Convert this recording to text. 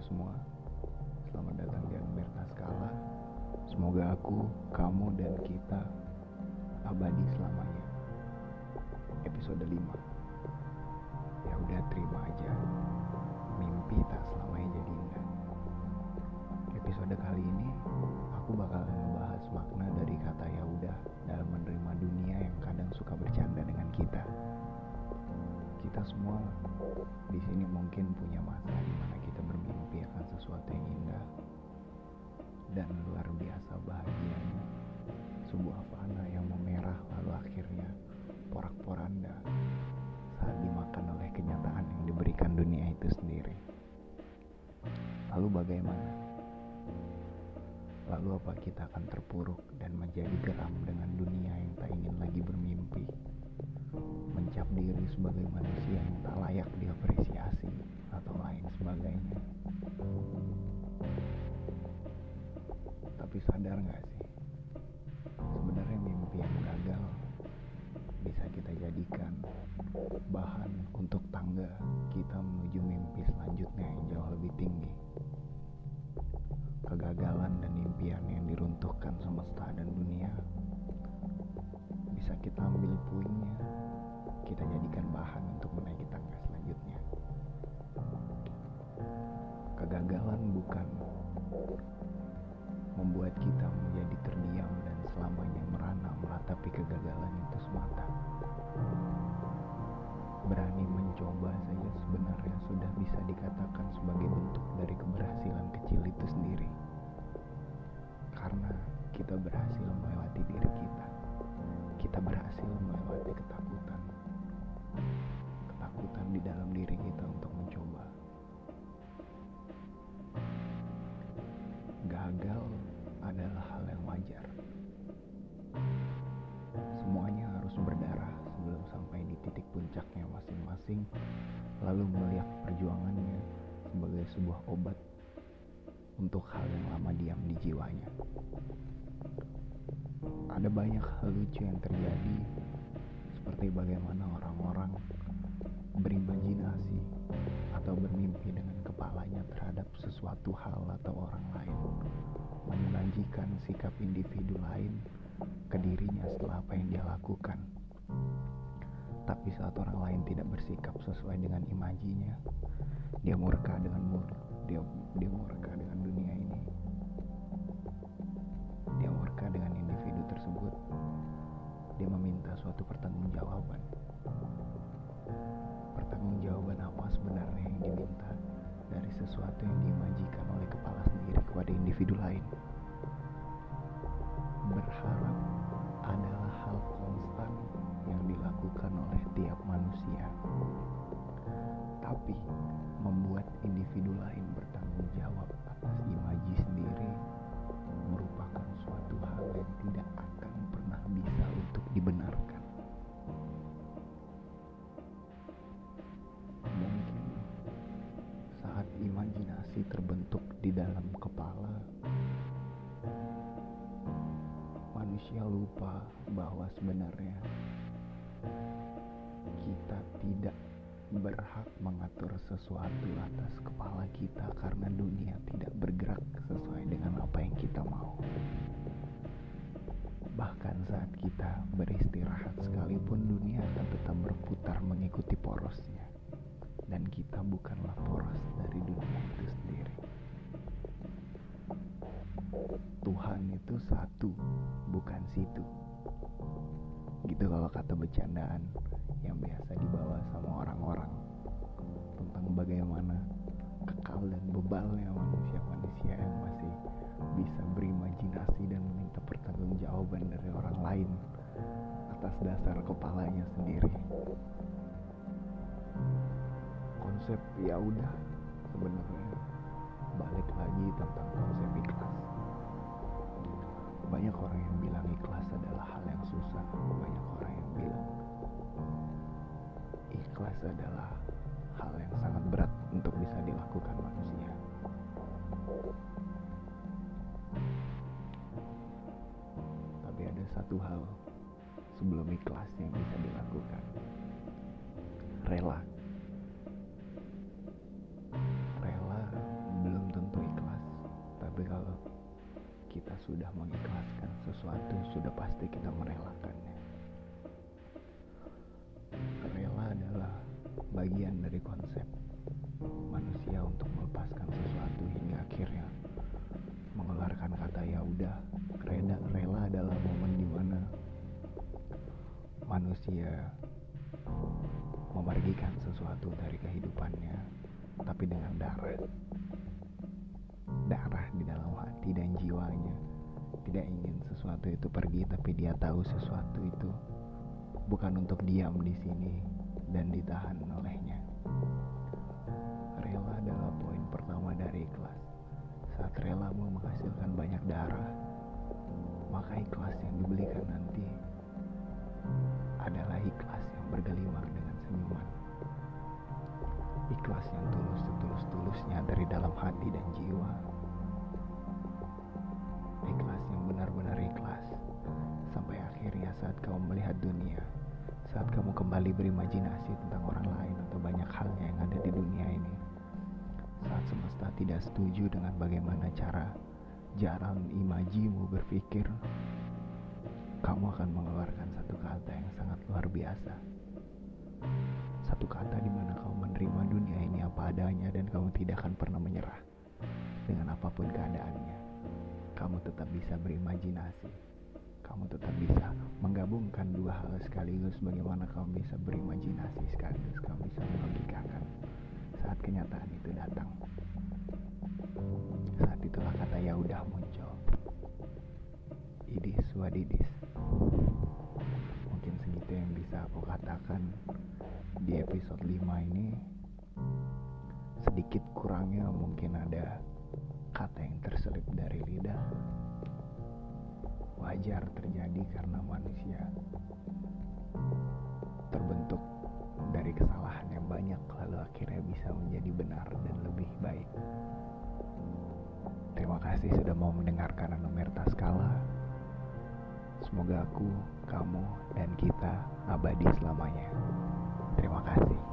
Selamat datang di Anumerta Skala. Semoga aku, kamu, dan kita abadi selamanya. Episode 5. Ya udah terima aja. Mimpi tak selamanya jadi indah. Episode kali ini aku bakal membahas makna dari kata ya udah dalam menerima dunia yang kadang suka bercanda dengan kita. Kita semua di sini mungkin punya masa di mana dan luar biasa bahagianya. Sebuah fana yang memerah lalu akhirnya porak-poranda saat dimakan oleh kenyataan yang diberikan dunia itu sendiri. Lalu bagaimana? Lalu apa kita akan terpuruk dan menjadi geram dengan dunia yang tak ingin lagi bermimpi? Mencap diri sebagai manusia yang tak layak diapresiasi selanjutnya yang jauh lebih tinggi. Kegagalan dan impian yang diruntuhkan semesta dan dunia bisa kita ambil puingnya, kita jadikan bahan untuk menaiki tangga selanjutnya. Kegagalan bukan membuat kita menjadi terdiam dan selamanya merana meratapi kegagalan itu semata. Berani mencoba saja berhasil melewati ketakutan. Ketakutan di dalam diri kita untuk mencoba. Gagal adalah hal yang wajar. Semuanya harus berdarah sebelum sampai di titik puncaknya masing-masing, lalu melihat perjuangannya sebagai sebuah obat untuk hal yang lama diam di jiwanya. Ada banyak hal lucu yang terjadi, seperti bagaimana orang-orang berimajinasi atau bermimpi dengan kepalanya terhadap sesuatu hal atau orang lain, memunajikan sikap individu lain ke dirinya setelah apa yang dia lakukan. Tapi saat orang lain tidak bersikap sesuai dengan imajinya, dia murka dengan dia dia murka dengan dunia ini. Dia meminta suatu pertanggungjawaban. Pertanggungjawaban apa sebenarnya yang diminta dari sesuatu yang diimajikan oleh kepala sendiri kepada individu lain? Berharap adalah hal konstan yang dilakukan oleh tiap manusia. Tapi membuat individu lain bertanggung jawab atas imaji sendiri merupakan suatu hal yang tidak akan lupa bahwa sebenarnya kita tidak berhak mengatur sesuatu atas kepala kita karena dunia tidak bergerak sesuai dengan apa yang kita mau. Bahkan saat kita beristirahat sekalipun dunia akan tetap berputar mengikuti porosnya. Dan kita bukanlah poros dari dunia itu sendiri. Tuhan itu satu, bukan situ. Gitu kalau kata bercandaan yang biasa dibawa sama orang-orang tentang bagaimana kekal dan bebalnya manusia-manusia yang masih bisa berimajinasi dan meminta pertanggungjawaban dari orang lain atas dasar kepalanya sendiri. Konsep ya udah sebenarnya balik lagi tentang konsep ikhlas. Banyak orang yang bilang ikhlas adalah hal yang susah. Banyak orang yang bilang ikhlas adalah hal yang sangat berat untuk bisa dilakukan manusia. Tapi ada satu hal sebelum ikhlas yang bisa dilakukan. Rela. Sudah mengikhlaskan sesuatu, sudah pasti kita merelakannya. Rela adalah bagian dari konsep manusia untuk melepaskan sesuatu hingga akhirnya mengeluarkan kata ya udah. Rela, rela adalah momen di mana manusia memergikan sesuatu dari kehidupannya, tapi dengan darah darah di dalam hati dan jiwanya tidak ingin sesuatu itu pergi tapi dia tahu sesuatu itu bukan untuk diam di sini dan ditahan olehnya. Rela adalah poin pertama dari ikhlas. Saat rela mau menghasilkan banyak darah maka ikhlas yang dibelikan nanti adalah ikhlas yang bergelimang dengan senyuman ikhlas yang tulus setulus-tulusnya dari dalam hati dan jiwa saat kamu melihat dunia saat kamu kembali berimajinasi tentang orang lain atau banyak halnya yang ada di dunia ini saat semesta tidak setuju dengan bagaimana cara jarang imajimu berpikir kamu akan mengeluarkan satu kata yang sangat luar biasa satu kata di mana kamu menerima dunia ini apa adanya dan kamu tidak akan pernah menyerah dengan apa pun keadaannya kamu tetap bisa berimajinasi. Kamu tetap bisa menggabungkan dua hal sekaligus bagaimana kamu bisa berimajinasi sekaligus kamu bisa melogikakan saat kenyataan itu datang. Saat itulah kata ya udah muncul. Idis wadidis. Mungkin segitu yang bisa aku katakan di episode 5 ini. Sedikit kurangnya mungkin ada kata yang terselip dari lidah wajar terjadi karena manusia terbentuk dari kesalahan yang banyak lalu akhirnya bisa menjadi benar dan lebih baik. Terima kasih sudah mau mendengarkan Anumerta Skala. Semoga aku, kamu, dan kita abadi selamanya. Terima kasih.